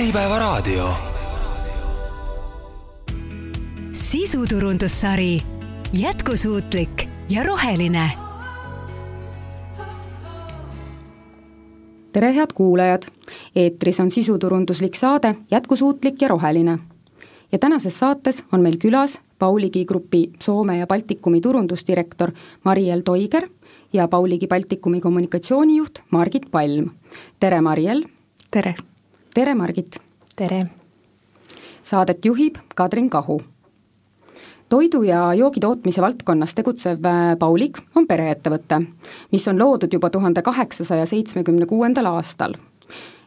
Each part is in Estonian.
Äripäevaraadio. sisuturundussari Jätkusuutlik ja roheline. tere, head kuulajad! eetris on sisuturunduslik saade Jätkusuutlik ja roheline. ja tänases saates on meil külas Pauligi Grupi Soome ja Baltikumi turundusdirektor Mariel Toiger ja Pauligi Baltikumi kommunikatsioonijuht Margit Palm. tere, Mariel! tere! Tere, Margit! tere! Saadet juhib Kadrin Kahu. toidu ja joogi tootmise valdkonnas tegutsev äh, Paulig on pereettevõte, mis on loodud juba tuhande kaheksasaja seitsmekümne kuuendal aastal.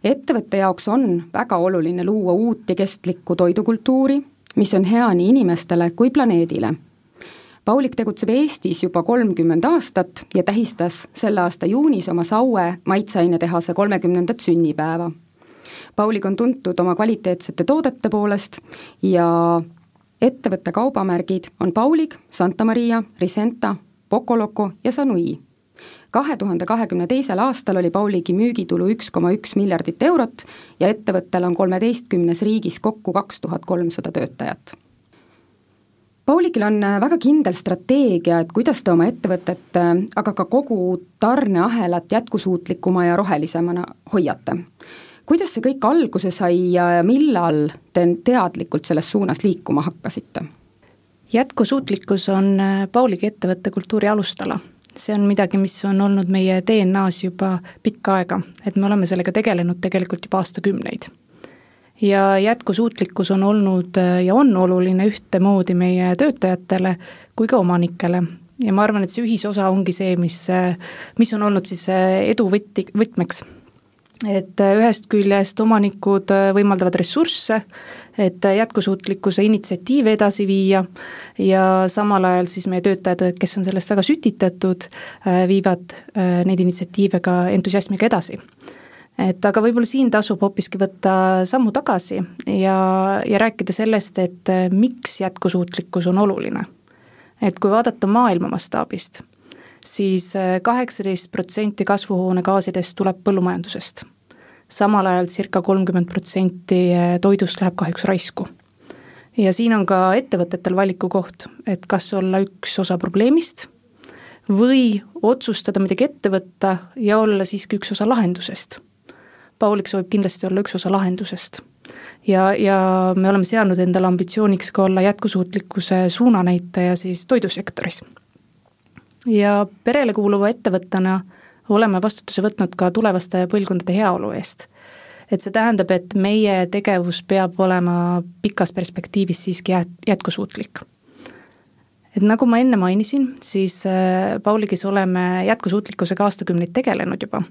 ettevõtte jaoks on väga oluline luua uut ja kestlikku toidukultuuri, mis on hea nii inimestele kui planeedile Paulik tegutseb Eestis juba kolmkümmend aastat ja tähistas selle aasta juunis oma Saue maitseainetehase kolmekümnendat sünnipäeva. Paulik on tuntud oma kvaliteetsete toodete poolest ja ettevõtte kaubamärgid on Paulig, Santa Maria, Risenta, Pocolocco ja Sanui. kahe tuhande kahekümne teisel aastal oli Pauligi müügitulu üks koma üks miljardit eurot ja ettevõttel on kolmeteistkümnes riigis kokku kaks tuhat kolmsada töötajat Paulikil on väga kindel strateegia, et kuidas te oma ettevõtet, aga ka kogu tarneahelat jätkusuutlikuma ja rohelisemana hoiate kuidas see kõik alguse sai ja millal te teadlikult selles suunas liikuma hakkasite? jätkusuutlikkus on äh, Pauligi ettevõtte kultuuri alustala. see on midagi, mis on olnud meie DNA-s juba pikka aega, et me oleme sellega tegelenud tegelikult juba aastakümneid. ja jätkusuutlikkus on olnud äh, ja on oluline ühtemoodi meie töötajatele kui ka omanikele ja ma arvan, et see ühisosa ongi see, mis, äh, mis on olnud siis edu võti, võtmeks et äh, ühest küljest omanikud äh, võimaldavad ressursse, et äh, jätkusuutlikkuse initsiatiive edasi viia ja samal ajal siis meie töötajad, kes on sellest väga sütitatud, viivad neid initsiatiive ka entusiasmiga edasi et aga võib-olla siin tasub hoopiski võtta sammu tagasi ja, ja rääkida sellest, et miks jätkusuutlikkus on oluline. et kui vaadata maailma mastaabist, siis kaheksateist protsenti kasvuhoonegaasidest tuleb põllumajandusest samal ajal circa kolmkümmend protsenti toidust läheb kahjuks raisku. ja siin on ka ettevõtetel valikukoht, et kas olla üks osa probleemist või otsustada midagi ette võtta ja olla siiski üks osa lahendusest. Paulik soovib kindlasti olla üks osa lahendusest. ja, ja me oleme seadnud endale ambitsiooniks ka olla jätkusuutlikkuse suunanäitaja siis toidusektoris. ja perele kuuluva ettevõttena oleme vastutuse võtnud ka tulevaste põlvkondade heaolu eest. et see tähendab, et meie tegevus peab olema pikas perspektiivis siiski jätkusuutlik et nagu ma enne mainisin, siis äh, Pauligis oleme jätkusuutlikkusega aastakümneid tegelenud juba.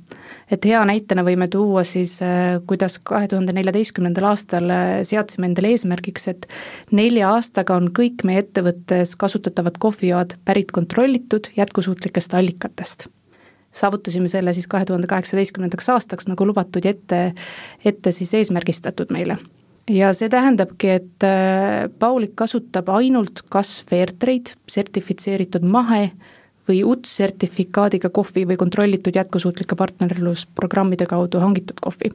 et hea näitena võime tuua siis, äh, kuidas kahe tuhande neljateistkümnendal aastal äh, seadsime endale eesmärgiks, et nelja aastaga on kõik meie ettevõttes kasutatavad kohvijoad pärit kontrollitud jätkusuutlikest allikatest saavutasime selle siis kahe tuhande kaheksateistkümnendaks aastaks nagu lubatud ja ette, ette siis eesmärgistatud meile. ja see tähendabki, et äh, Paulik kasutab ainult kas Fairtrade sertifitseeritud mahe või UTS sertifikaadiga kohvi või kontrollitud jätkusuutlike partnerlusprogrammide kaudu hangitud kohvi.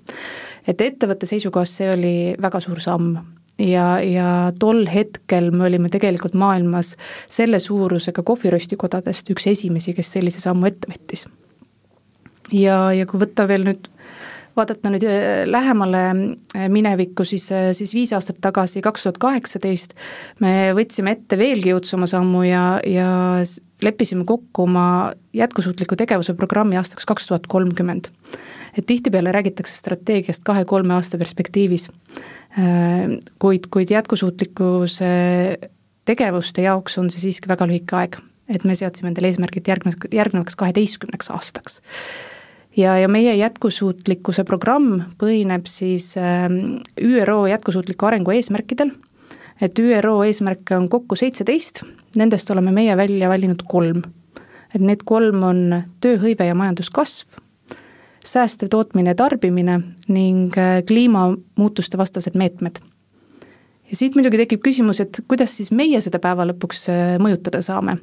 et ettevõtte seisukohast see oli väga suur samm ja, ja tol hetkel me olime tegelikult maailmas selle suurusega kohviröstikodadest üks esimesi, kes sellise sammu ette võttis ja, ja kui võtta veel nüüd vaadata nüüd äh, lähemale äh, minevikku, siis, äh, siis viis aastat tagasi, kaks tuhat kaheksateist, me võtsime ette veelgi jõudsama sammu ja, ja leppisime kokku oma jätkusuutliku tegevuse programmi aastaks kaks tuhat kolmkümmend. et tihtipeale räägitakse strateegiast kahe-kolme aasta perspektiivis, kuid, kuid jätkusuutlikkuse tegevuste jaoks on see siiski väga lühike aeg. et me seadsime endale eesmärgid järgnevaks, järgnevaks kaheteistkümneks aastaks ja, ja meie jätkusuutlikkuse programm põhineb siis ähm, ÜRO jätkusuutliku arengu eesmärkidel, et ÜRO eesmärke on kokku seitseteist, nendest oleme meie välja valinud kolm. et need kolm on tööhõive ja majanduskasv, säästev tootmine ja tarbimine ning äh, kliimamuutuste vastased meetmed. ja siit muidugi tekib küsimus, et kuidas siis meie seda päeva lõpuks äh, mõjutada saame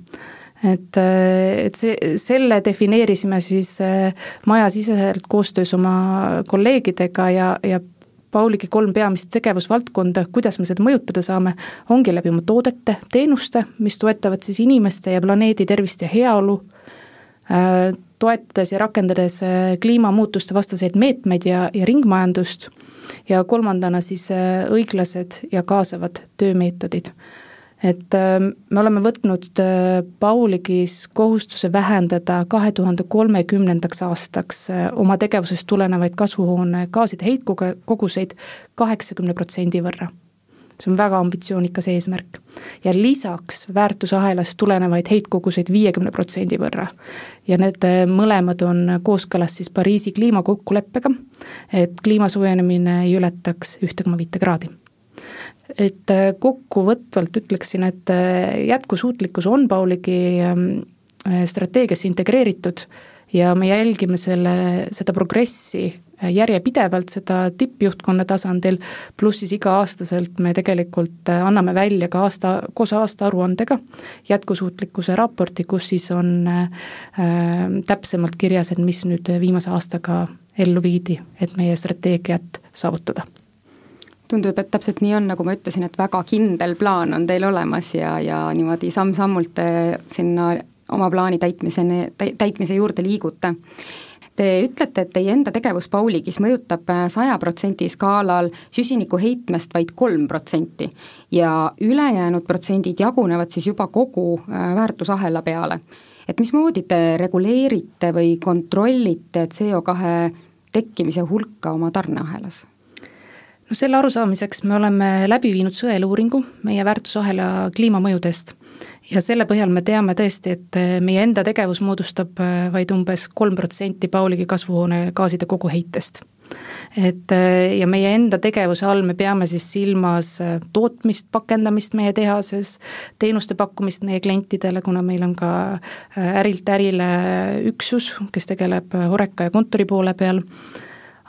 et, et see, selle defineerisime siis äh, majasiseselt koostöös oma kolleegidega ja, ja Pauligi kolm peamist tegevusvaldkonda, kuidas me seda mõjutada saame, ongi läbi oma toodete, teenuste, mis toetavad siis inimeste ja planeedi tervist ja heaolu, äh, toetades ja rakendades äh, kliimamuutuste vastaseid meetmeid ja, ja ringmajandust ja kolmandana siis äh, õiglased ja kaasavad töömeetodid et ähm, me oleme võtnud äh, Pauligis kohustuse vähendada kahe tuhande kolmekümnendaks aastaks äh, oma tegevusest tulenevaid kasvuhoonegaaside heitkoguseid kaheksakümne protsendi võrra. see on väga ambitsioonikas eesmärk. ja lisaks väärtusahelast tulenevaid heitkoguseid viiekümne protsendi võrra. ja need äh, mõlemad on kooskõlas siis Pariisi kliimakokkuleppega, et kliima soojenemine ei ületaks ühte koma viite kraadi et äh, kokkuvõtvalt ütleksin, et äh, jätkusuutlikkus on Pauligi ähm, äh, strateegiasse integreeritud ja me jälgime selle, seda progressi järjepidevalt, seda tippjuhtkonna tasandil, pluss siis iga-aastaselt me tegelikult anname välja ka aasta, koos aastaaruandega jätkusuutlikkuse raporti, kus siis on äh, täpsemalt kirjas, et mis nüüd viimase aastaga ellu viidi, et meie strateegiat saavutada tundub, et täpselt nii on, nagu ma ütlesin, et väga kindel plaan on teil olemas ja, ja niimoodi samm-sammult te sinna oma plaani täitmiseni, täitmise juurde liigute. Te ütlete, et teie enda tegevus Pauligis mõjutab saja protsendi skaalal süsiniku heitmest vaid kolm protsenti ja ülejäänud protsendid jagunevad siis juba kogu äh, väärtusahela peale. et mismoodi te reguleerite või kontrollite CO2 tekkimise hulka oma tarneahelas? No selle arusaamiseks me oleme läbi viinud sõeluuringu meie väärtusahela kliimamõjudest ja selle põhjal me teame tõesti, et meie enda tegevus moodustab äh, vaid umbes kolm protsenti Pauligi kasvuhoonegaaside koguheitest. et äh, ja meie enda tegevuse all me peame siis silmas äh, tootmist, pakendamist meie tehases, teenuste pakkumist meie klientidele, kuna meil on ka ärilt ärile üksus, kes tegeleb Horeca ja kontori poole peal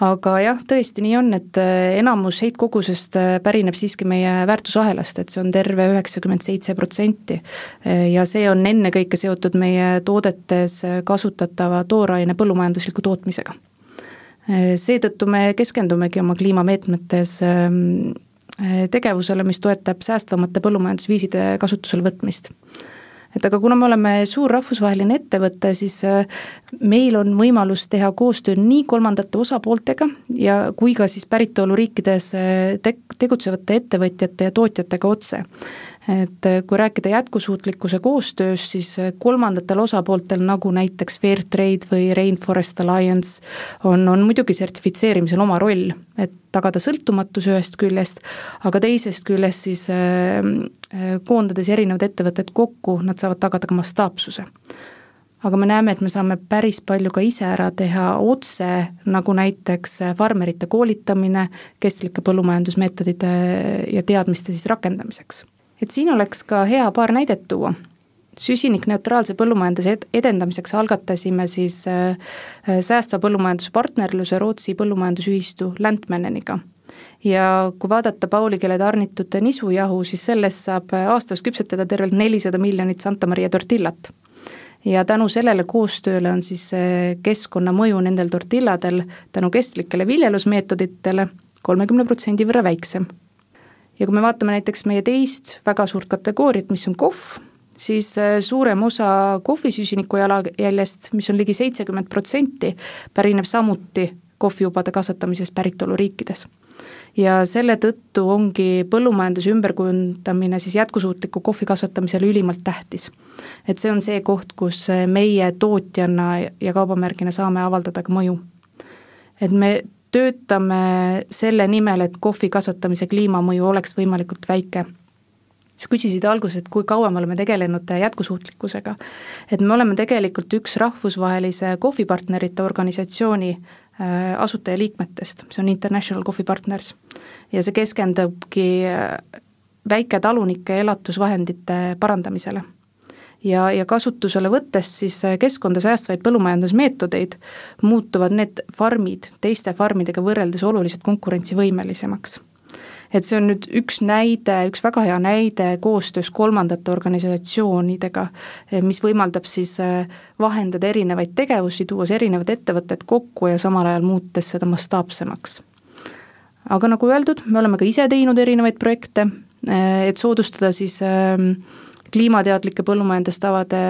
aga jah, tõesti nii on, et äh, enamus heitkogusest äh, pärineb siiski meie väärtusahelast, et see on terve üheksakümmend seitse protsenti. Äh, ja see on ennekõike seotud meie toodetes kasutatava tooraine põllumajandusliku tootmisega. seetõttu me keskendumegi oma kliimameetmetes ähm, tegevusele, mis toetab säästvamate põllumajandusviiside kasutusele võtmist et aga kuna me oleme suur rahvusvaheline ettevõte, siis äh, meil on võimalus teha koostööd nii kolmandate osapooltega ja kui ka siis päritoluriikides äh, te-, tegutsevate ettevõtjate ja tootjatega otse et äh, kui rääkida jätkusuutlikkuse koostöös, siis äh, kolmandatel osapooltel, nagu näiteks Fairtrade või Rainforest Alliance, on, on muidugi sertifitseerimisel oma roll, et tagada sõltumatus ühest küljest, aga teisest küljest siis äh, äh, koondades erinevad ettevõtted kokku, nad saavad tagada ka mastaapsuse. Aga me näeme, et me saame päris palju ka ise ära teha otse, nagu näiteks farmerite koolitamine kestlike põllumajandusmeetodite ja teadmiste siis rakendamiseks et siin oleks ka hea paar näidet tuua. süsinikneutraalse põllumajanduse ed-, edendamiseks algatasime siis äh, säästva põllumajanduse partnerluse Rootsi põllumajandusühistu Lantmanneniga ja kui vaadata Paulikile tarnitud nisujahu, siis sellest saab aastas küpsetada tervelt nelisada miljonit Santa Maria tortillat. ja tänu sellele koostööle on siis äh, keskkonnamõju nendel tortilladel tänu kestlikele viljelusmeetoditele kolmekümne protsendi võrra väiksem ja kui me vaatame näiteks meie teist väga suurt kategooriat, mis on kohv, siis äh, suurem osa kohvi süsiniku jalajäljest, mis on ligi seitsekümmend protsenti, pärineb samuti kohvijubade kasvatamisest päritoluriikides. ja selle tõttu ongi põllumajanduse ümberkujundamine siis jätkusuutliku kohvi kasvatamisele ülimalt tähtis. et see on see koht, kus äh, meie tootjana ja kaubamärgina saame avaldada ka mõju. et me töötame selle nimel, et kohvi kasvatamise kliimamõju oleks võimalikult väike sa küsisid alguses, et kui kaua me oleme tegelenud jätkusuutlikkusega. et me oleme tegelikult üks rahvusvahelise kohvipartnerite organisatsiooni äh, asutajaliikmetest, see on International Coffee Partners. ja see keskendubki äh, väiketalunike elatusvahendite parandamisele ja, ja kasutusele võttes siis äh, keskkonda säästvaid põllumajandusmeetodeid, muutuvad need farmid teiste farmidega võrreldes oluliselt konkurentsivõimelisemaks. Et see on nüüd üks näide, üks väga hea näide koostöös kolmandate organisatsioonidega, eh, mis võimaldab siis äh, vahendada erinevaid tegevusi, tuues erinevad ettevõtted kokku ja samal ajal muutes seda mastaapsemaks. Aga nagu öeldud, me oleme ka ise teinud erinevaid projekte, et soodustada siis kliimateadlike põllumajandustavade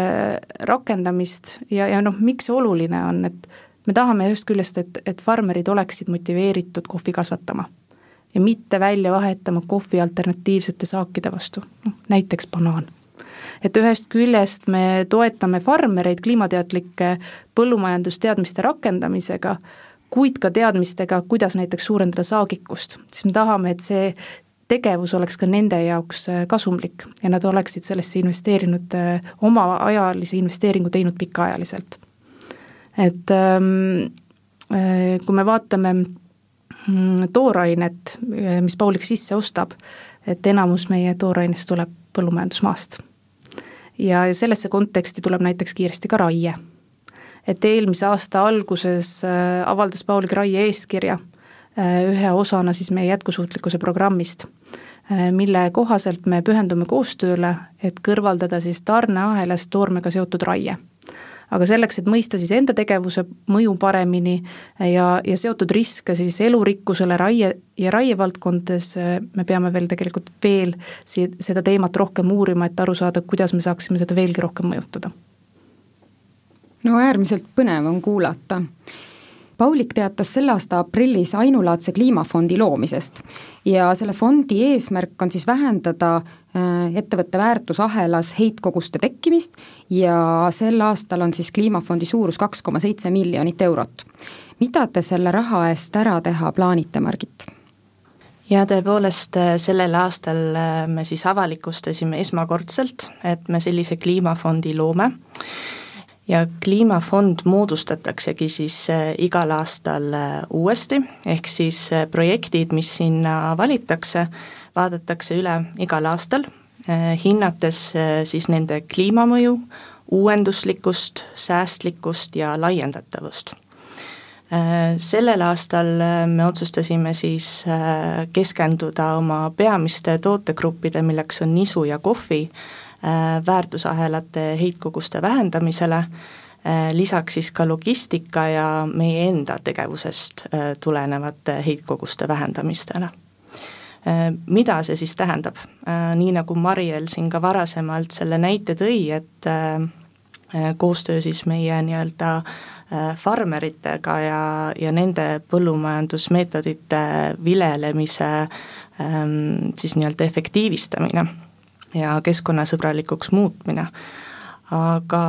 rakendamist ja, ja noh, miks see oluline on, et me tahame ühest küljest, et, et farmerid oleksid motiveeritud kohvi kasvatama ja mitte välja vahetama kohvi alternatiivsete saakide vastu, noh näiteks banaan. et ühest küljest me toetame farmereid kliimateadlike põllumajandusteadmiste rakendamisega, kuid ka teadmistega, kuidas näiteks suurendada saagikust, siis me tahame, et see tegevus oleks ka nende jaoks äh, kasumlik ja nad oleksid sellesse investeerinud, äh, oma ajalise investeeringu teinud pikaajaliselt. et ähm, äh, kui me vaatame mm, toorainet, mis Paulik sisse ostab, et enamus meie toorainest tuleb põllumajandusmaast. ja sellesse konteksti tuleb näiteks kiiresti ka raie. et eelmise aasta alguses avaldas Paulik raie eeskirja ühe osana siis meie jätkusuutlikkuse programmist, äh, mille kohaselt me pühendume koostööle, et kõrvaldada siis tarneahelas toormega seotud raie. aga selleks, et mõista siis enda tegevuse mõju paremini ja, ja seotud riske siis elurikkusele raie ja raievaldkondades, äh, me peame veel tegelikult veel si-, seda teemat rohkem uurima, et aru saada, kuidas me saaksime seda veelgi rohkem mõjutada. no äärmiselt põnev on kuulata Paulik teatas selle aasta aprillis ainulaadse kliimafondi loomisest ja selle fondi eesmärk on siis vähendada äh, ettevõtte väärtusahelas heitkoguste tekkimist ja sel aastal on siis kliimafondi suurus kaks koma seitse miljonit eurot. mida te selle raha eest ära teha plaanite, Margit? ja tõepoolest, äh, sellel aastal äh, me siis avalikustasime esmakordselt, et me sellise kliimafondi loome ja kliimafond moodustataksegi siis äh, igal aastal äh, uuesti, ehk siis äh, projektid, mis sinna valitakse, vaadatakse üle igal aastal, hinnates siis nende kliimamõju, uuenduslikkust, säästlikkust ja laiendatavust. Sellel aastal me otsustasime siis keskenduda oma peamiste tootegruppide, milleks on nisu ja kohvi, väärtusahelate heitkoguste vähendamisele, äh, lisaks siis ka logistika ja meie enda tegevusest äh, tulenevate heitkoguste vähendamistele. Mida see siis tähendab? Nii nagu Mariel siin ka varasemalt selle näite tõi, et koostöö siis meie nii-öelda farmeritega ja, ja nende põllumajandusmeetodite vilelemise ähm, siis nii-öelda efektiivistamine ja keskkonnasõbralikuks muutmine. aga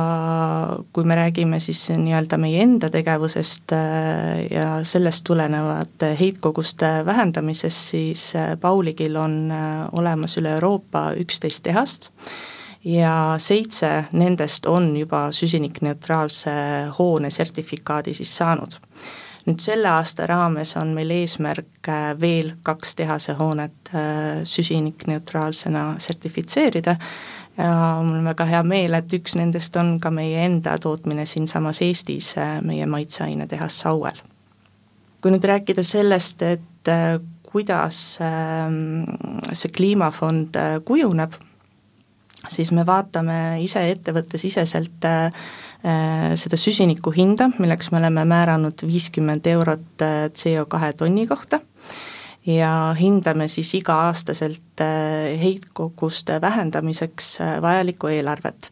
kui me räägime siis nii-öelda meie enda tegevusest äh, ja sellest tulenevate heitkoguste vähendamisest, siis äh, Pauligil on äh, olemas üle Euroopa üksteist tehast ja seitse nendest on juba süsinikneutraalse hoone sertifikaadi siis saanud nüüd selle aasta raames on meil eesmärk äh, veel kaks tehasehoonet äh, süsinikneutraalsena sertifitseerida ja mul on väga hea meel, et üks nendest on ka meie enda tootmine siinsamas Eestis, äh, meie maitseainetehas Sauel. kui nüüd rääkida sellest, et kuidas ähm, see kliimafond kujuneb, siis me vaatame ise ettevõttesiseselt äh, seda süsiniku hinda, milleks me oleme määranud viiskümmend eurot äh, CO2 tonni kohta ja hindame siis iga-aastaselt äh, heitkoguste vähendamiseks vajalikku eelarvet.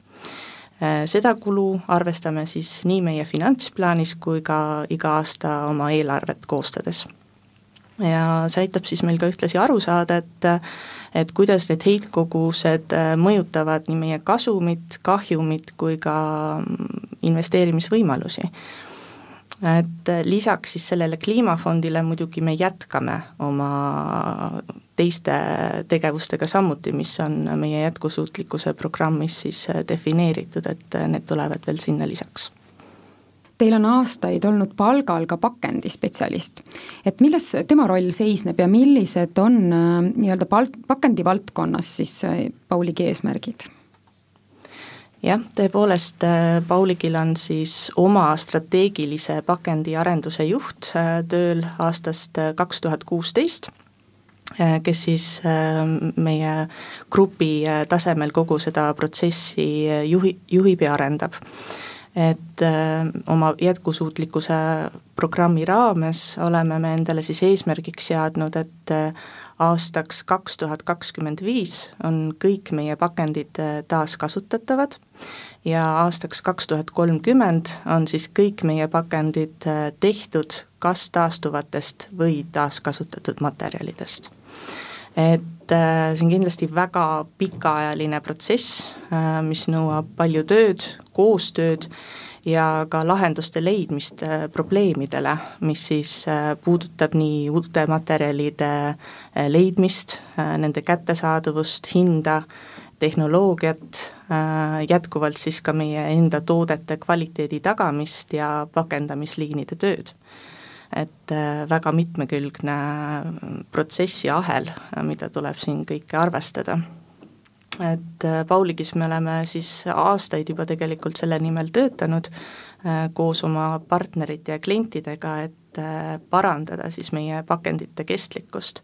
Seda kulu arvestame siis nii meie finantsplaanis kui ka iga aasta oma eelarvet koostades. ja see aitab siis meil ka ühtlasi aru saada, et et kuidas need heitkogused äh, mõjutavad nii meie kasumit, kahjumit kui ka mm, investeerimisvõimalusi. et äh, lisaks siis sellele kliimafondile muidugi me jätkame oma teiste tegevustega samuti, mis on meie jätkusuutlikkuse programmis siis äh, defineeritud, et need tulevad veel sinna lisaks Teil on aastaid olnud palgal ka pakendispetsialist. et milles tema roll seisneb ja millised on äh, nii-öelda pal-, pakendi valdkonnas siis äh, Pauligi eesmärgid? jah, tõepoolest, äh, Pauligil on siis oma strateegilise pakendiarenduse juht tööl aastast kaks tuhat kuusteist, kes siis meie grupi tasemel kogu seda protsessi juhi, juhib ja arendab et äh, oma jätkusuutlikkuse programmi raames oleme me endale siis eesmärgiks seadnud, et äh, aastaks kaks tuhat kakskümmend viis on kõik meie pakendid äh, taaskasutatavad ja aastaks kaks tuhat kolmkümmend on siis kõik meie pakendid tehtud kas taastuvatest või taaskasutatud materjalidest. et see on kindlasti väga pikaajaline protsess, mis nõuab palju tööd, koostööd ja ka lahenduste leidmist äh, probleemidele, mis siis äh, puudutab nii uute materjalide äh, leidmist, nende kättesaadavust, hinda, tehnoloogiat, jätkuvalt siis ka meie enda toodete kvaliteedi tagamist ja pakendamisliinide tööd. Et väga mitmekülgne protsessiahel, mida tuleb siin kõike arvestada et äh, Pauligis me oleme siis aastaid juba tegelikult selle nimel töötanud äh, koos oma partnerite ja klientidega, et äh, parandada siis meie pakendite kestlikkust.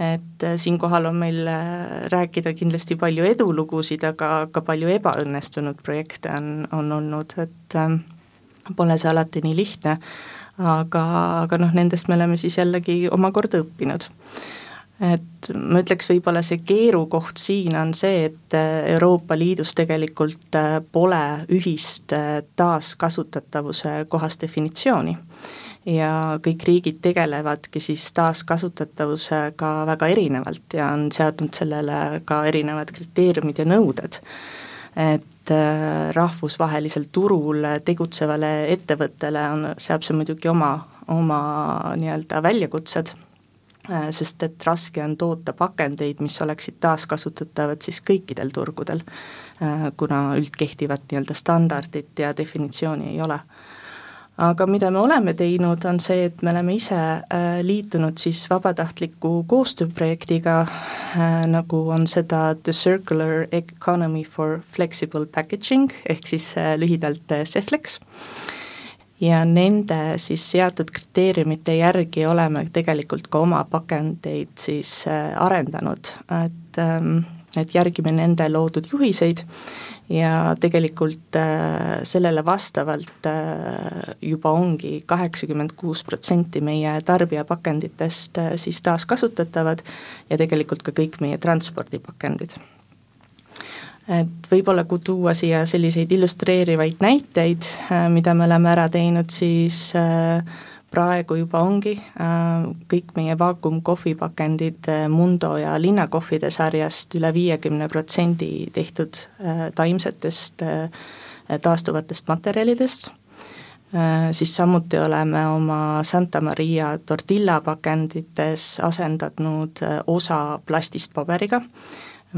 et siinkohal on meil rääkida kindlasti palju edulugusid, aga ka palju ebaõnnestunud projekte on, on olnud, et pole see alati nii lihtne, aga, aga noh, nendest me oleme siis jällegi omakorda õppinud et ma ütleks, võib-olla see keerukoht siin on see, et äh, Euroopa Liidus tegelikult äh, pole ühist äh, taaskasutatavuse kohast definitsiooni. ja kõik riigid tegelevadki siis taaskasutatavusega väga erinevalt ja on seadnud sellele ka erinevad kriteeriumid ja nõuded. et rahvusvahelisel turul tegutsevale ettevõttele on, seab see muidugi oma, oma nii-öelda väljakutsed Äh, sest et raske on toota pakendeid, mis oleksid taaskasutatavad siis kõikidel turgudel, äh, kuna üldkehtivat nii-öelda standardit ja definitsiooni ei ole. Aga mida me oleme teinud, on see, et me oleme ise äh, liitunud siis vabatahtliku koostööprojektiga, nagu on seda The Circular Economy for Flexible Packaging, ehk siis lühidalt CEFLEX. Ja nende siis seatud kriteeriumite järgi oleme tegelikult ka oma pakendeid siis äh, arendanud, et ähm, et järgime nende loodud juhiseid ja tegelikult äh, sellele vastavalt äh, juba ongi kaheksakümmend kuus protsenti meie tarbijapakenditest äh, siis taaskasutatavad ja tegelikult ka kõik meie transpordipakendid. Et võib-olla kui tuua siia selliseid illustreerivaid näiteid, mida me oleme ära teinud, siis äh, praegu juba ongi äh, kõik meie vaakumkohvipakendid Mundo ja linnakohvide sarjast üle viiekümne protsendi tehtud taimsetest taastuvatest materjalidest, siis samuti oleme oma Santa Maria tortilla pakendites asendanud osa plastist paberiga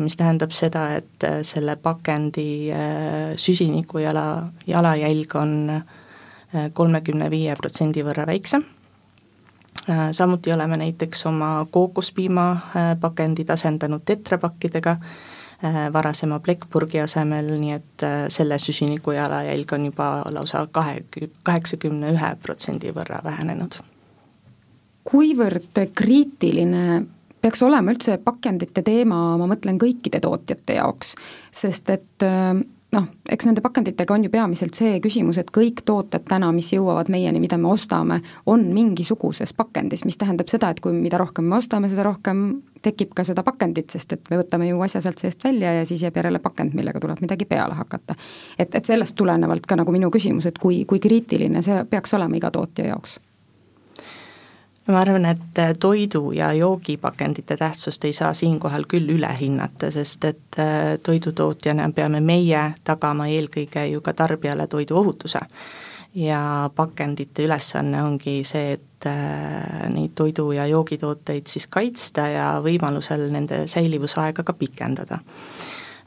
mis tähendab seda, et äh, selle pakendi äh, süsinikujala, jalajälg on äh, kolmekümne viie protsendi võrra väiksem. samuti oleme näiteks oma kookospiima pakendid asendanud tetrapakkidega varasema plekkpurgi asemel, nii et selle süsiniku jalajälg on juba lausa kahe, kaheksakümne ühe protsendi võrra vähenenud. kuivõrd kriitiline peaks olema üldse pakendite teema, ma mõtlen kõikide tootjate jaoks, sest et äh, noh, eks nende pakenditega on ju peamiselt see küsimus, et kõik tooted täna, mis jõuavad meieni, mida me ostame, on mingisuguses pakendis, mis tähendab seda, et kui mida rohkem me ostame, seda rohkem tekib ka seda pakendit, sest et me võtame ju asja sealt seest välja ja siis jääb järele pakend, millega tuleb midagi peale hakata. et, et sellest tulenevalt ka nagu minu küsimus, et kui, kui kriitiline see peaks olema iga tootja jaoks ma arvan, et äh, toidu- ja joogipakendite tähtsust ei saa siinkohal küll üle hinnata, sest et äh, toidutootjana peame meie tagama eelkõige ju ka tarbijale toiduohutuse. ja pakendite ülesanne ongi see, et äh, neid toidu- ja joogitooteid siis kaitsta ja võimalusel nende säilivusaega ka pikendada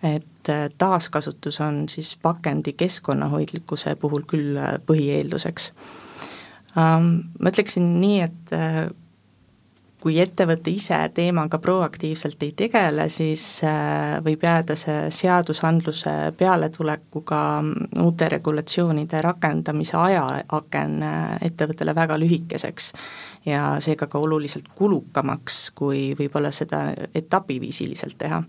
et taaskasutus on siis pakendi keskkonnahoidlikkuse puhul küll põhieelduseks ma ütleksin nii, et äh, kui ettevõte ise teemaga proaktiivselt ei tegele, siis äh, võib jääda see seadusandluse pealetulekuga mm, uute regulatsioonide rakendamise ajaaken äh, ettevõttele väga lühikeseks ja seega ka oluliselt kulukamaks, kui võib-olla seda etapiviisiliselt teha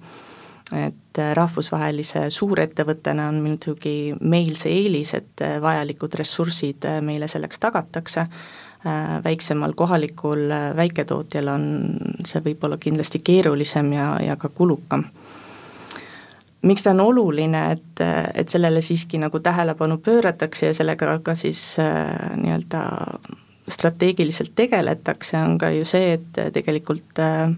et rahvusvahelise suurettevõttena on muidugi meil see eelis, et vajalikud ressursid meile selleks tagatakse, väiksemal kohalikul väiketootjal on see võib-olla kindlasti keerulisem ja, ja ka kulukam. Miks ta on oluline, et, et sellele siiski nagu tähelepanu pööratakse ja sellega ka siis äh, nii-öelda strateegiliselt tegeletakse, on ka ju see, et tegelikult äh,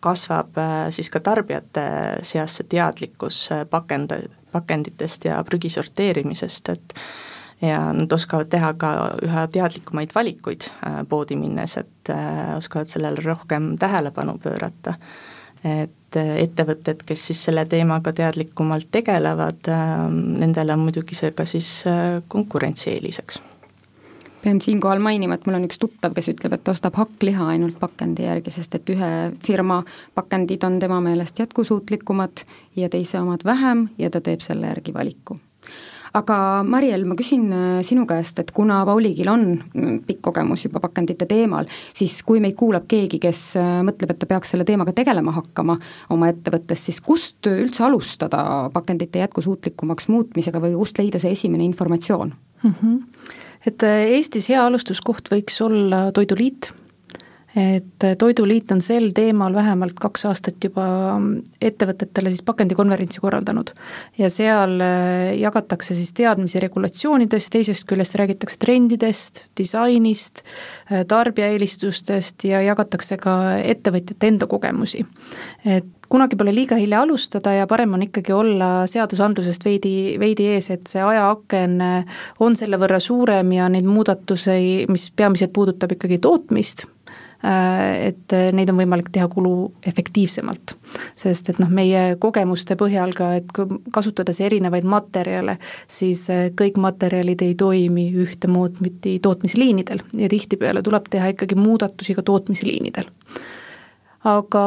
kasvab äh, siis ka tarbijate seas see teadlikkus pakend, pakenditest ja prügi sorteerimisest, et ja nad oskavad teha ka üha teadlikumaid valikuid poodi minnes, et oskavad sellele rohkem tähelepanu pöörata. Et äh, ettevõtted, kes siis selle teemaga teadlikumalt tegelevad, nendele on muidugi see ka siis äh, konkurentsieeliseks pean siinkohal mainima, et mul on üks tuttav, kes ütleb, et ostab hakkliha ainult pakendi järgi, sest et ühe firma pakendid on tema meelest jätkusuutlikumad ja teise omad vähem ja ta teeb selle järgi valiku aga Mariel, ma küsin äh, sinu käest, et kuna Pauligil on mm, pikk kogemus juba pakendite teemal, siis kui meid kuulab keegi, kes äh, mõtleb, et ta peaks selle teemaga tegelema hakkama oma ettevõttes, siis kust üldse alustada pakendite jätkusuutlikumaks muutmisega või kust leida see esimene informatsioon mm? -hmm. Et äh, Eestis hea alustuskoht võiks olla Toiduliit et Toiduliit on sel teemal vähemalt kaks aastat juba ettevõtetele siis pakendikonverentsi korraldanud. ja seal äh, jagatakse siis teadmisi regulatsioonidest, teisest küljest räägitakse trendidest, disainist, äh, tarbija eelistustest ja jagatakse ka ettevõtjate enda kogemusi. et kunagi pole liiga hilja alustada ja parem on ikkagi olla seadusandlusest veidi, veidi ees, et see ajaaken äh, on selle võrra suurem ja neid muudatusi, mis peamiselt puudutab ikkagi tootmist, Äh, et äh, neid on võimalik teha kuluefektiivsemalt. sest et noh, meie kogemuste põhjal ka, et kui kasutades erinevaid materjale, siis kõik materjalid ei toimi ühtemoodi tootmisliinidel ja tihtipeale tuleb teha ikkagi muudatusi ka tootmisliinidel aga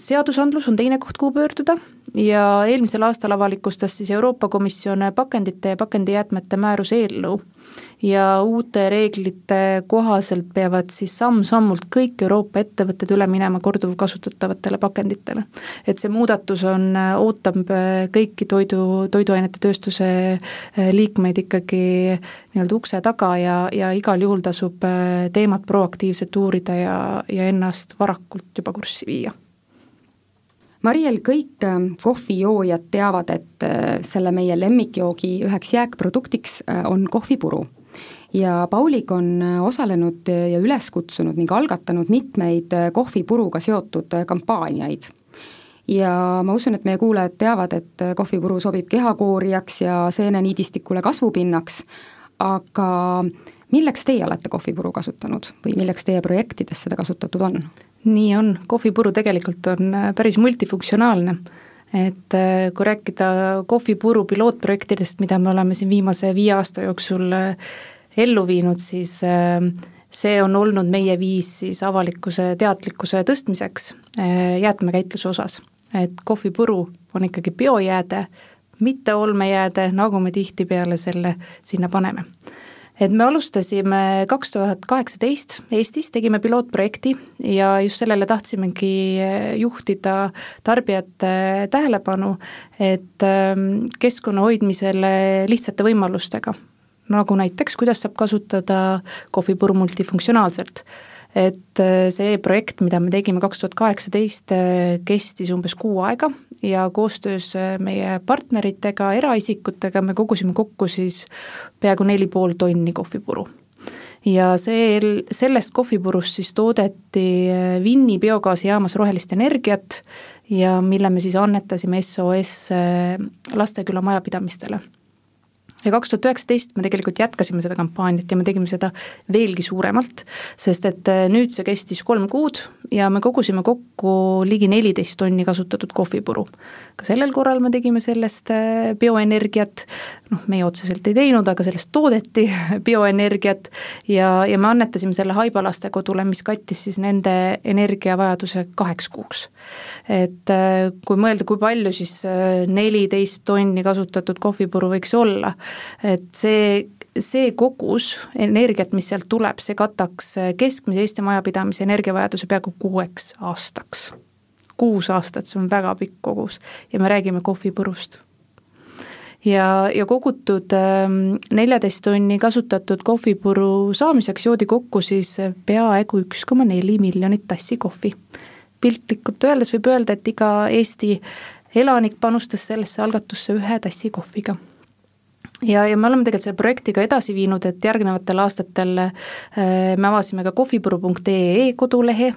seadusandlus on teine koht, kuhu pöörduda. Ja eelmisel aastal avalikustas siis Euroopa Komisjon pakendite ja pakendijäätmete määruse eelnõu ja uute reeglite kohaselt peavad siis samm-sammult kõik Euroopa ettevõtted üle minema korduvkasutatavatele pakenditele. et see muudatus on, ootab kõiki toidu, toiduainete tööstuse eh, liikmeid ikkagi nii-öelda ukse taga ja, ja igal juhul tasub teemat proaktiivselt uurida ja, ja ennast varakult juba kurssi viia Mariel, kõik eh, kohvijoojad teavad, et selle meie lemmikjoogi üheks jääkproduktiks on kohvipuru ja Paulik on äh, osalenud ja üles kutsunud ning algatanud mitmeid äh, kohvipuruga seotud äh, kampaaniaid. ja ma usun, et meie kuulajad teavad, et kohvipuru sobib kehakoorijaks ja seeneniidistikule kasvupinnaks, aga milleks teie olete kohvipuru kasutanud või milleks teie projektides seda kasutatud on? Nii on, kohvipuru tegelikult on päris multifunktsionaalne. Et kui rääkida kohvipuru pilootprojektidest, mida me oleme siin viimase viie aasta jooksul ellu viinud, siis see on olnud meie viis siis avalikkuse teadlikkuse tõstmiseks äh, jäätmekäitluse osas. et kohvipuru on ikkagi biojääde, mitte olmejääde, nagu me tihtipeale selle sinna paneme et me alustasime kaks tuhat kaheksateist Eestis, tegime pilootprojekti ja just sellele tahtsimegi äh, juhtida tarbijate tähelepanu, et ähm, keskkonna hoidmisele lihtsate võimalustega nagu näiteks, kuidas saab kasutada kohvipuru multifunktsionaalselt. et äh, see projekt, mida me tegime kaks tuhat kaheksateist, äh, kestis umbes kuu aega ja koostöös äh, meie partneritega, eraisikutega me kogusime kokku siis peaaegu neli pool tonni kohvipuru. Ja see, sellest kohvipurust siis toodeti Vinni biogaasijaamas rohelist energiat ja mille me siis annetasime SOS Lasteküla majapidamistele ja kaks tuhat üheksateist me tegelikult jätkasime seda kampaaniat ja me tegime seda veelgi suuremalt, sest et äh, nüüd see kestis kolm kuud ja me kogusime kokku ligi neliteist tonni kasutatud kohvipuru. ka sellel korral me tegime sellest äh, bioenergiat, noh, meie otseselt ei teinud, aga sellest toodeti bioenergiat ja, ja me annetasime selle Haiba lastekodule, mis kattis siis nende energiavajaduse kaheks kuuks. et äh, kui mõelda, kui palju siis neliteist tonni kasutatud kohvipuru võiks olla, et see see kogus energiat, mis sealt tuleb, see kataks keskmise Eesti majapidamise energiavajaduse peaaegu kuueks aastaks kuus aastat, see on väga pikk kogus ja me räägime kohvipurust ja, ja kogutud ähm, neljateist tonni kasutatud kohvipuru saamiseks joodi kokku siis peaaegu üks koma neli miljonit tassi kohvi. piltlikult öeldes võib öelda, et iga Eesti elanik panustas sellesse algatusse ühe tassi kohviga ja, ja me oleme tegelikult selle projektiga edasi viinud, et järgnevatel aastatel äh, me avasime ka kohvipuru.ee kodulehe,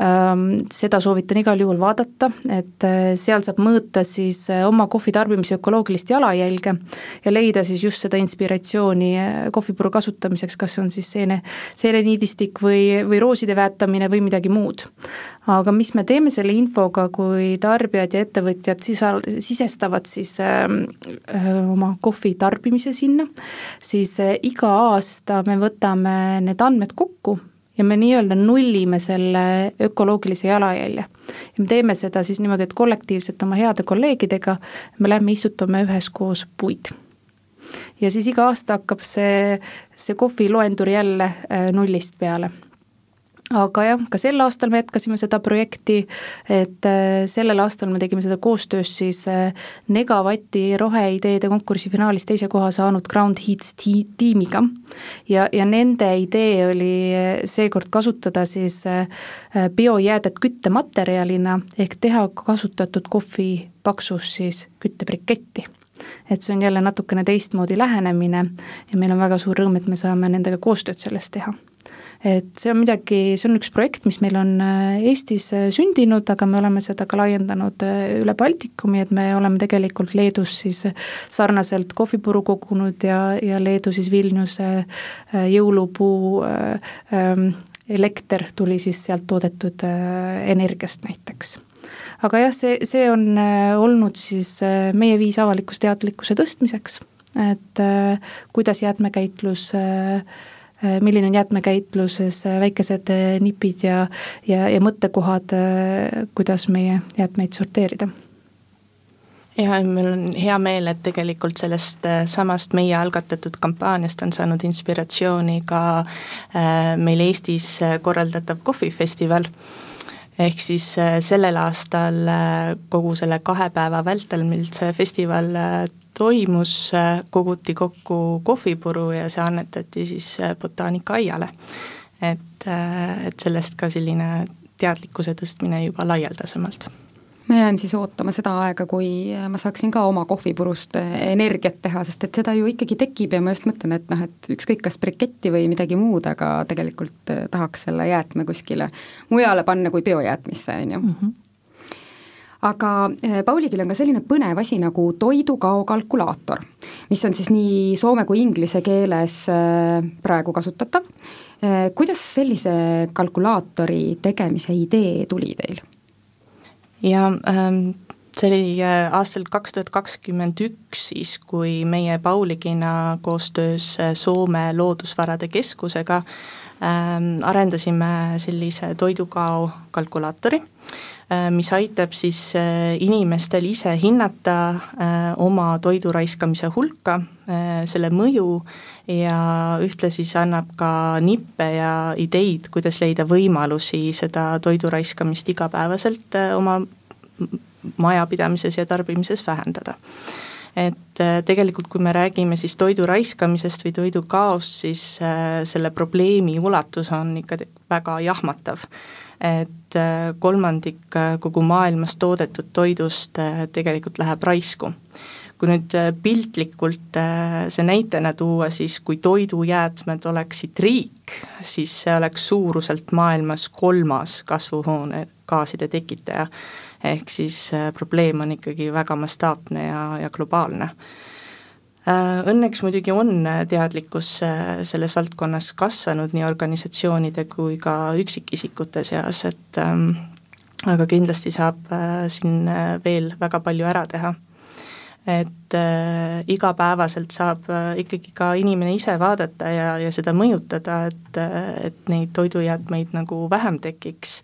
ähm, seda soovitan igal juhul vaadata, et äh, seal saab mõõta siis äh, oma kohvi tarbimise ökoloogilist jalajälge ja leida siis just seda inspiratsiooni kohvipuru kasutamiseks, kas on siis seene, seeneniidistik või, või rooside väetamine või midagi muud. Aga mis me teeme selle infoga, kui tarbijad ja ettevõtjad sisa, sisestavad siis äh, oma kohvi tarbimise sinna, siis äh, iga aasta me võtame need andmed kokku ja me nii-öelda nullime selle ökoloogilise jalajälje. ja me teeme seda siis niimoodi, et kollektiivselt oma heade kolleegidega me lähme istutame üheskoos puid ja siis iga aasta hakkab see, see kohviloendur jälle äh, nullist peale aga jah, ka sel aastal me jätkasime seda projekti, et äh, sellel aastal me tegime seda koostöös siis äh, Negavati roheideede konkursi finaalis teise koha saanud Ground Heats ti-, tiimiga. ja, ja nende idee oli äh, seekord kasutada siis biojäädet küttematerjalina ehk teha kasutatud kohvi paksus siis küttebriketti et see on jälle natukene teistmoodi lähenemine ja meil on väga suur rõõm, et me saame nendega koostööd selles teha et see on midagi, see on üks projekt, mis meil on äh, Eestis äh, sündinud, aga me oleme seda ka laiendanud äh, üle Baltikumi, et me oleme tegelikult Leedus siis sarnaselt kohvipuru kogunud ja, ja Leedu siis Vilniuse jõulupuu ähm, elekter tuli siis sealt toodetud energiast näiteks. Aga jah, see, see on olnud siis meie viis avalikkuse tõstmiseks, et kuidas jäätmekäitlus Äh, milline on jäätmekäitluses äh, väikesed äh, nipid ja, ja, ja mõttekohad, kuidas meie jäätmeid sorteerida? Ja meil on hea meel, et tegelikult sellest samast meie algatatud kampaaniast on saanud inspiratsiooni ka meil Eestis korraldatav kohvifestival ehk siis sellel aastal kogu selle kahe päeva vältel, mil see festival toimus, koguti kokku kohvipuru ja see annetati siis äh, botaanikaaiale. et, äh, et sellest ka selline teadlikkuse tõstmine juba laialdasemalt ma jään siis ootama seda aega, kui ma saaksin ka oma kohvipurust äh, energiat teha, sest et seda ju ikkagi tekib ja ma just mõtlen, et noh, et ükskõik, kas briketti või midagi muud, aga tegelikult tahaks selle jäätme kuskile mujale panna kui biojäätmisse, on ju. -hmm aga eh, Pauligil on ka selline põnev asi nagu toidukao kalkulaator, mis on siis nii soome kui inglise keeles eh, praegu kasutatav. Eh, kuidas sellise kalkulaatori tegemise idee tuli teil? ja ähm, see oli aastal kaks tuhat kakskümmend üks siis, kui meie Pauligina koostöös Soome Loodusvarade Keskusega ähm, arendasime sellise toidukao kalkulaatori Äh, mis aitab siis äh, inimestel ise hinnata äh, oma toidu raiskamise hulka, selle mõju ja ühtlasi see annab ka nippe ja ideid, kuidas leida võimalusi seda toidu raiskamist igapäevaselt oma majapidamises ja tarbimises vähendada. Et tegelikult, kui me räägime siis toidu raiskamisest või toidu kaost, siis selle probleemi ulatus on ikka väga jahmatav et äh, kolmandik äh, kogu maailmas toodetud toidust äh, tegelikult läheb raisku. kui nüüd piltlikult see näitena tuua, siis kui toidujäätmed oleksid riik, siis see oleks suuruselt maailmas kolmas kasvuhoonegaaside tekitaja. ehk siis probleem on ikkagi väga mastaapne ja, ja globaalne õnneks muidugi on äh, teadlikkus äh, selles valdkonnas kasvanud nii organisatsioonide kui ka üksikisikute seas, et ähm, aga kindlasti saab siin veel väga palju ära teha. et äh, igapäevaselt saab äh, ikkagi ka inimene ise vaadata ja, ja seda mõjutada, et, et neid toidujäätmeid nagu vähem tekiks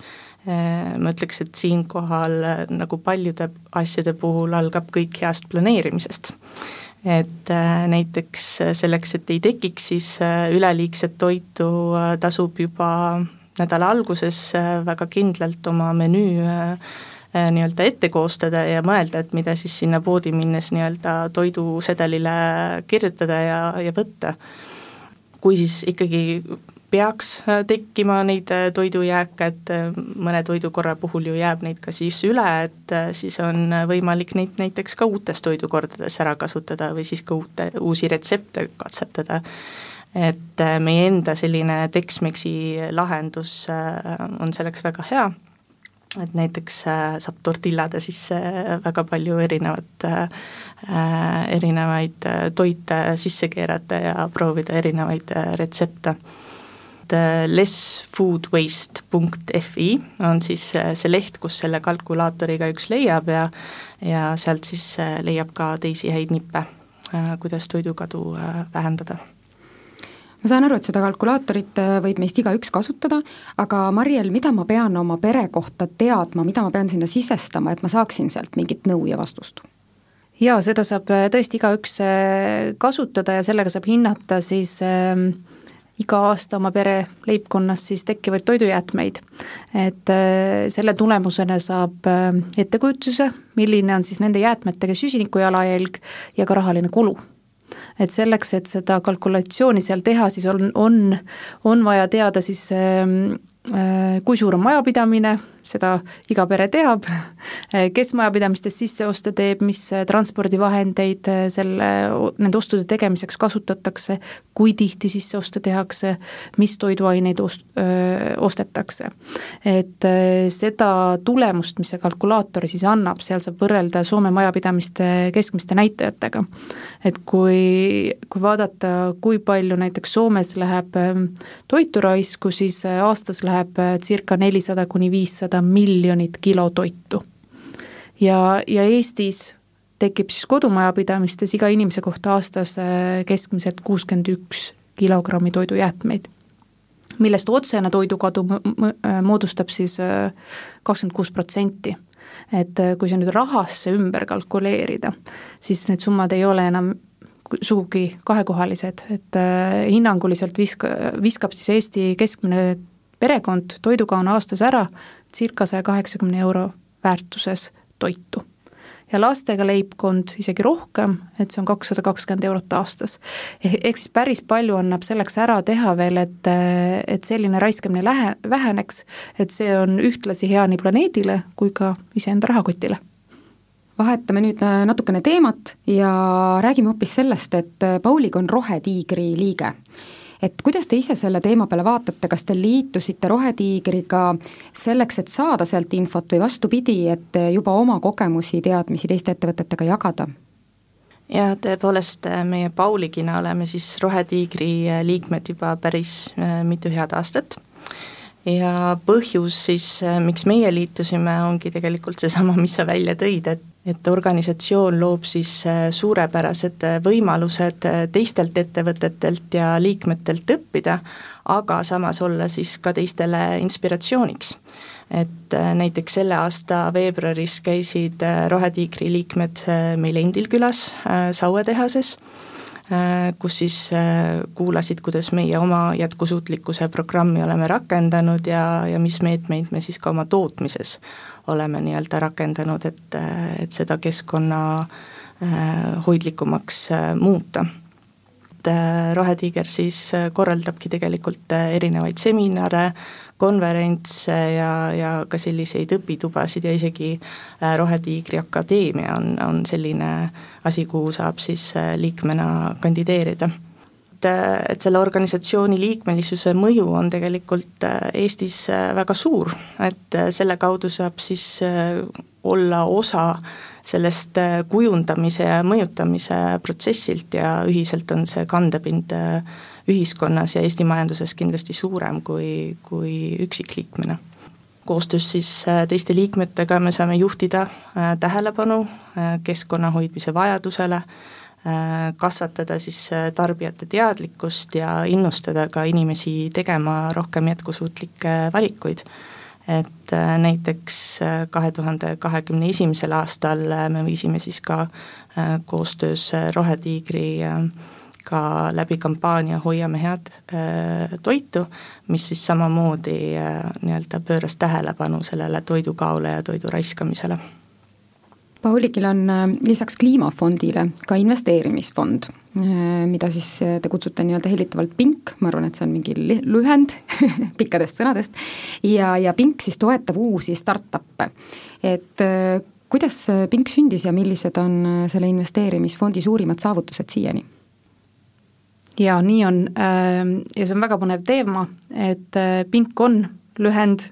äh,. ma ütleks, et siinkohal nagu paljude asjade puhul algab kõik heast planeerimisest et äh, näiteks äh, selleks, et ei tekiks siis äh, üleliigset toitu, tasub juba nädala alguses väga kindlalt oma menüü nii-öelda ette koostada ja mõelda, et mida siis sinna poodi minnes nii-öelda toidusedelile kirjutada ja, ja võtta. kui siis ikkagi peaks äh, tekkima neid äh, toidujääke, et äh, mõne toidukorra puhul ju jääb neid ka siis üle, et siis on võimalik neid näiteks ka uutes toidukordades ära kasutada või siis ka uute, uusi retsepte katsetada. et meie enda selline Tex-Mexi lahendus on selleks väga hea, et näiteks saab tortillade sisse väga palju erinevat erinevaid toite sisse keerata ja proovida erinevaid retsepte et lessfoodwaste.fi on siis äh, see leht, kus selle kalkulaatoriga üks leiab ja ja sealt siis äh, leiab ka teisi häid nippe, äh, kuidas toidukadu vähendada ma saan aru, et seda kalkulaatorit võib meist igaüks kasutada, aga Mariel, mida ma pean oma pere kohta teadma, mida ma pean sinna sisestama, et ma saaksin sealt mingit nõu ja vastust? jaa, seda saab tõesti igaüks kasutada ja sellega saab hinnata siis äh, iga aasta oma pere leibkonnas siis tekkivaid toidujäätmeid. et äh, selle tulemusena saab äh, ettekujutuse, milline on siis nende jäätmetega süsiniku jalajälg ja ka rahaline kulu et selleks, et seda kalkulatsiooni seal teha, siis on, on, on vaja teada siis äh, Äh, kui suur on majapidamine, seda iga pere teab, äh, kes majapidamistes sisseoste teeb, mis äh, transpordivahendeid selle, nende ostude tegemiseks kasutatakse, kui tihti sisseoste tehakse, mis toiduaineid ost-, ostetakse. et seda tulemust, mis see kalkulaator siis annab, seal saab võrrelda Soome majapidamiste keskmiste näitajatega. et kui, kui vaadata, kui palju näiteks Soomes läheb ähm, toitu raisku, siis aastas läheb läheb äh, circa nelisada kuni viissada miljonit kilo toitu. ja, ja Eestis tekib siis kodumajapidamistes iga inimese kohta aastas äh, keskmiselt kuuskümmend üks kilogrammi toidujäätmeid, millest otsene toidukadu äh, moodustab siis kakskümmend kuus protsenti. et kui see nüüd rahasse ümber kalkuleerida, siis need summad ei ole enam sugugi kahekohalised, et hinnanguliselt viska-, viskab siis Eesti keskmine perekond toidukaon aastas ära circa saja kaheksakümne euro väärtuses toitu. ja lastega leibkond isegi rohkem, et see on kakssada kakskümmend eurot aastas. Eh, ehk siis päris palju annab selleks ära teha veel, et, et selline raiskamine lähe, väheneks, et see on ühtlasi hea nii planeedile kui ka iseenda rahakotile vahetame nüüd äh, natukene teemat ja räägime hoopis sellest, et äh, Paulig on Rohetiigri liige et kuidas te ise selle teema peale vaatate, kas te liitusite Rohetiigriga selleks, et saada sealt infot või vastupidi, et juba oma kogemusi, teadmisi teiste ettevõtetega jagada? ja tõepoolest, meie Pauligina oleme siis Rohetiigri liikmed juba päris äh, mitu head aastat ja põhjus siis, äh, miks meie liitusime, ongi tegelikult seesama, mis sa välja tõid, et et organisatsioon loob siis äh, suurepärased äh, võimalused äh, teistelt ettevõtetelt ja liikmetelt õppida, aga samas olla siis ka teistele inspiratsiooniks. et näiteks selle aasta veebruaris käisid Rohetiigri liikmed meil endil külas Saue tehases, kus siis kuulasid, kuidas meie oma jätkusuutlikkuse programmi oleme rakendanud ja, ja mis meetmeid me siis ka oma tootmises oleme nii-öelda rakendanud, et, et seda keskkonna äh, hoidlikumaks äh, muuta. et äh, Rohetiiger siis korraldabki tegelikult erinevaid seminare, konverentse ja, ja ka selliseid õpitubasid ja isegi Rohetiigri Akadeemia on, on selline asi, kuhu saab siis liikmena kandideerida. Et, et selle organisatsiooni liikmelisuse mõju on tegelikult äh, Eestis äh, väga suur, et äh, selle kaudu saab siis olla osa sellest kujundamise ja mõjutamise protsessilt ja ühiselt on see kandepind ühiskonnas ja Eesti majanduses kindlasti suurem kui, kui üksikliikmena koostöös siis teiste liikmetega me saame juhtida tähelepanu keskkonna hoidmise vajadusele, Äh, kasvatada siis äh, tarbijate teadlikkust ja innustada ka inimesi tegema rohkem jätkusuutlikke valikuid. et äh, näiteks kahe tuhande kahekümne esimesel aastal me viisime siis ka koostöös Rohetiigri ka läbi kampaania Hoiame head toitu, mis siis samamoodi nii-öelda pööras tähelepanu sellele toidukaole ja toidu raiskamisele Paulikil on lisaks kliimafondile ka investeerimisfond, mida siis te kutsute nii-öelda hellitavalt PINK, ma arvan, et see on mingi lühend pikkadest sõnadest, ja, ja PINK siis toetab uusi startup'e. et kuidas PINK sündis ja millised on selle investeerimisfondi suurimad saavutused siiani? Jaa, nii on ja see on väga põnev teema, et PINK on lühend,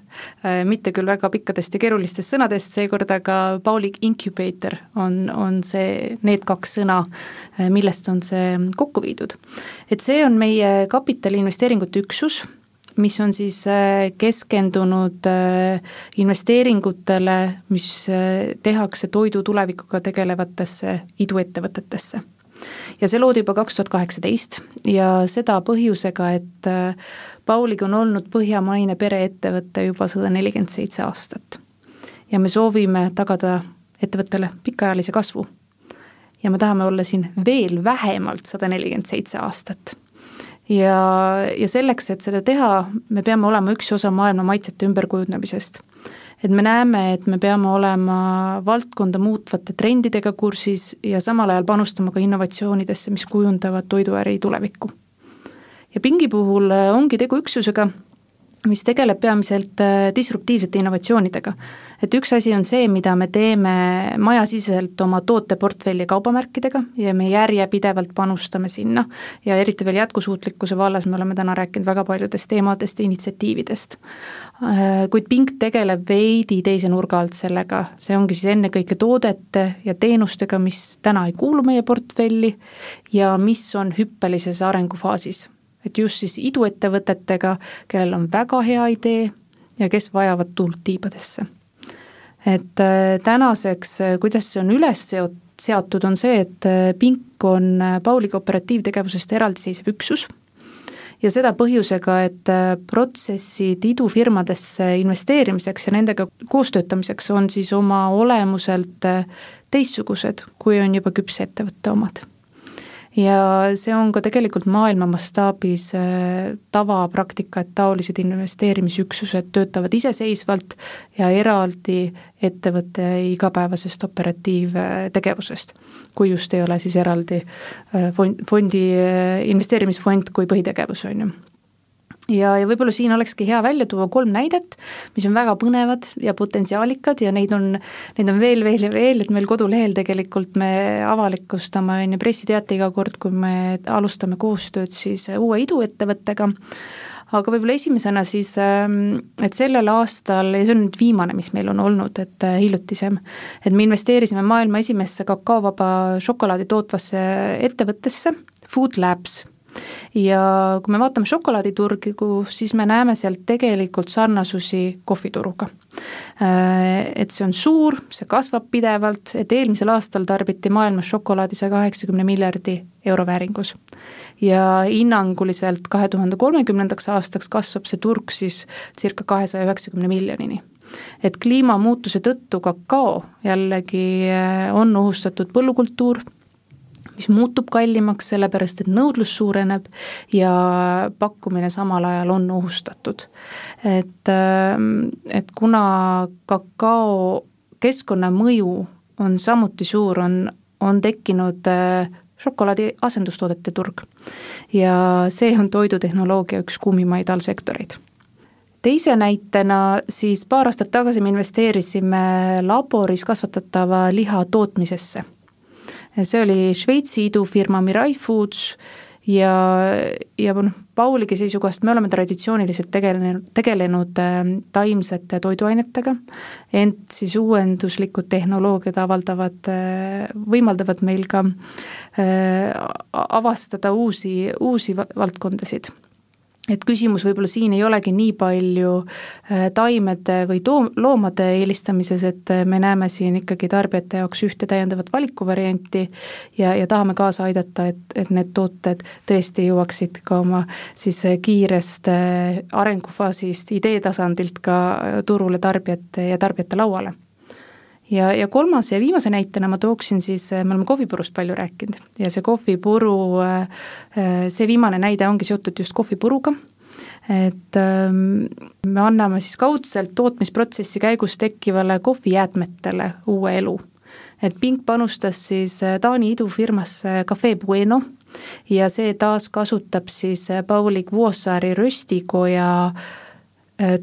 mitte küll väga pikkadest ja keerulistest sõnadest seekord, aga Paulik Incubator on, on see, need kaks sõna, millest on see kokku viidud. et see on meie kapitaliinvesteeringute üksus mis on siis keskendunud investeeringutele, mis tehakse toidu tulevikuga tegelevatesse iduettevõtetesse. Ja see loodi juba kaks tuhat kaheksateist ja seda põhjusega, et Paulig on olnud põhjamaine pereettevõte juba sada nelikümmend seitse aastat. ja me soovime tagada ettevõttele pikaajalise kasvu. ja me tahame olla siin veel vähemalt sada nelikümmend seitse aastat ja, ja selleks, et seda teha, me peame olema üks osa maailma maitsete ümberkujundamisest. Et me näeme, et me peame olema valdkonda muutvate trendidega kursis ja samal ajal panustama ka innovatsioonidesse, mis kujundavad toiduäri tulevikku. ja Pingi puhul ongi tegu üksusega, mis tegeleb peamiselt äh, disruptiivsete innovatsioonidega. et üks asi on see, mida me teeme majasiseselt oma tooteportfelli kaubamärkidega ja me järjepidevalt panustame sinna ja eriti veel jätkusuutlikkuse vallas me oleme täna rääkinud väga paljudest teemadest ja initsiatiividest. Äh, kuid Pink tegeleb veidi teise nurga alt sellega, see ongi siis ennekõike toodete ja teenustega, mis täna ei kuulu meie portfelli ja mis on hüppelises arengufaasis et just siis iduettevõtetega, kellel on väga hea idee ja kes vajavad tuld tiibadesse. et äh, tänaseks, äh, kuidas see on üles seot-, seatud, on see, et äh, Pink on Pauliga operatiivtegevusest eraldiseisev üksus ja seda põhjusega, et protsessid idufirmadesse investeerimiseks ja nendega koostöötamiseks on siis oma olemuselt teistsugused, kui on juba küpse ettevõtte omad ja see on ka tegelikult maailma mastaabis äh, tavapraktika, et taolised investeerimisüksused töötavad iseseisvalt ja eraldi ettevõtte igapäevasest operatiivtegevusest. kui just ei ole siis eraldi äh, fond, fondi, äh, investeerimisfond kui põhitegevus, on ju ja, ja võib-olla siin olekski hea välja tuua kolm näidet, mis on väga põnevad ja potentsiaalikad ja neid on, neid on veel, veel ja veel, et meil kodulehel tegelikult me avalikustame, on ju, pressiteate iga kord, kui me alustame koostööd siis uue iduettevõttega, aga võib-olla esimesena siis, ähm, et sellel aastal, ja see on nüüd viimane, mis meil on olnud, et äh, hiljutisem, et me investeerisime maailma esimesse kakaovaba šokolaadi tootvasse ettevõttesse, Food Labs ja kui me vaatame šokolaaditurgu, siis me näeme sealt tegelikult sarnasusi kohvituruga. Äh, et see on suur, see kasvab pidevalt, et eelmisel aastal tarbiti maailmas šokolaadi saja kaheksakümne miljardi euro vääringus. ja hinnanguliselt kahe tuhande kolmekümnendaks aastaks kasvab see turg siis circa kahesaja üheksakümne miljonini et kliimamuutuse tõttu kakao jällegi äh, on ohustatud põllukultuur mis muutub kallimaks, sellepärast et nõudlus suureneb ja pakkumine samal ajal on ohustatud. et, ähm, et kuna kakao keskkonnamõju on samuti suur, on, on tekkinud äh, šokolaadi asendustoodete turg. ja see on toidutehnoloogia üks kuumimaid allsektoreid teise näitena siis paar aastat tagasi me investeerisime laboris kasvatatava liha tootmisesse see oli Šveitsi idufirma Mirai Foods ja, ja noh, Pauligi seisukohast me oleme traditsiooniliselt tegelenud, tegelenud äh, taimsete toiduainetega, ent siis uuenduslikud tehnoloogiad avaldavad äh,, võimaldavad meil ka äh, avastada uusi, uusi valdkondasid et küsimus võib-olla siin ei olegi nii palju äh, taimede või too-, loomade eelistamises, et äh, me näeme siin ikkagi tarbijate jaoks ühte täiendavat valikuvarianti ja, ja tahame kaasa aidata, et, et need tooted tõesti jõuaksid ka oma siis äh, kiirest arengufaasist, idee tasandilt ka turule tarbijate ja tarbijate lauale ja, ja kolmase ja viimase näitena ma tooksin siis, me oleme kohvipurust palju rääkinud ja see kohvipuru, see viimane näide ongi seotud just kohvipuruga, et ähm, me anname siis kaudselt tootmisprotsessi käigus tekkivale kohvijäätmetele uue elu. et Pink panustas siis Taani idufirmasse Cafe Bueno ja see taaskasutab siis Paulik Vuossaari röstikoja äh, Äh,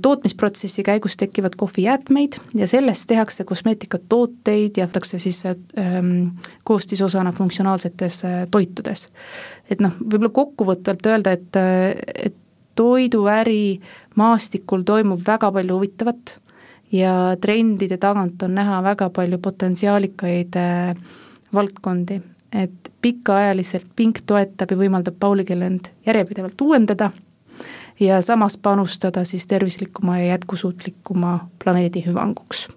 tootmisprotsessi käigus tekivad kohvijäätmeid ja sellest tehakse kosmeetikatooteid ja tehakse siis ähm, koostisosana funktsionaalsetes äh, toitudes. et noh, võib-olla kokkuvõtvalt öelda, et, äh, et toiduäri maastikul toimub väga palju huvitavat ja trendide tagant on näha väga palju potentsiaalikaid äh, valdkondi, et pikaajaliselt Pink toetab ja võimaldab Pauligil end järjepidevalt uuendada ja samas panustada siis tervislikuma ja jätkusuutlikuma planeedi hüvanguks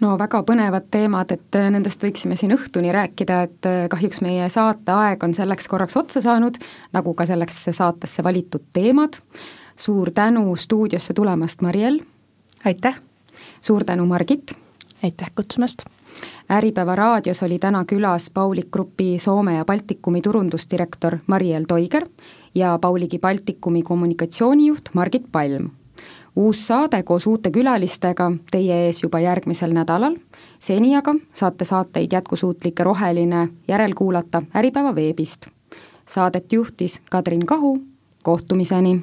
no väga põnevad teemad, et äh, nendest võiksime siin õhtuni rääkida, et äh, kahjuks meie saateaeg on selleks korraks otsa saanud, nagu ka selleks saatesse valitud teemad. suur tänu stuudiosse tulemast, Mariel! aitäh! suur tänu, Margit! aitäh kutsumast! Äripäeva raadios oli täna külas Paulik Grupi Soome ja Baltikumi turundusdirektor Mariel Toiger ja Pauligi Baltikumi kommunikatsioonijuht Margit Palm. uus saade koos uute külalistega teie ees juba järgmisel nädalal, seni aga saate saateid Jätkusuutlik ja roheline järelkuulata Äripäeva veebist. Saadet juhtis Kadrin Kahu, kohtumiseni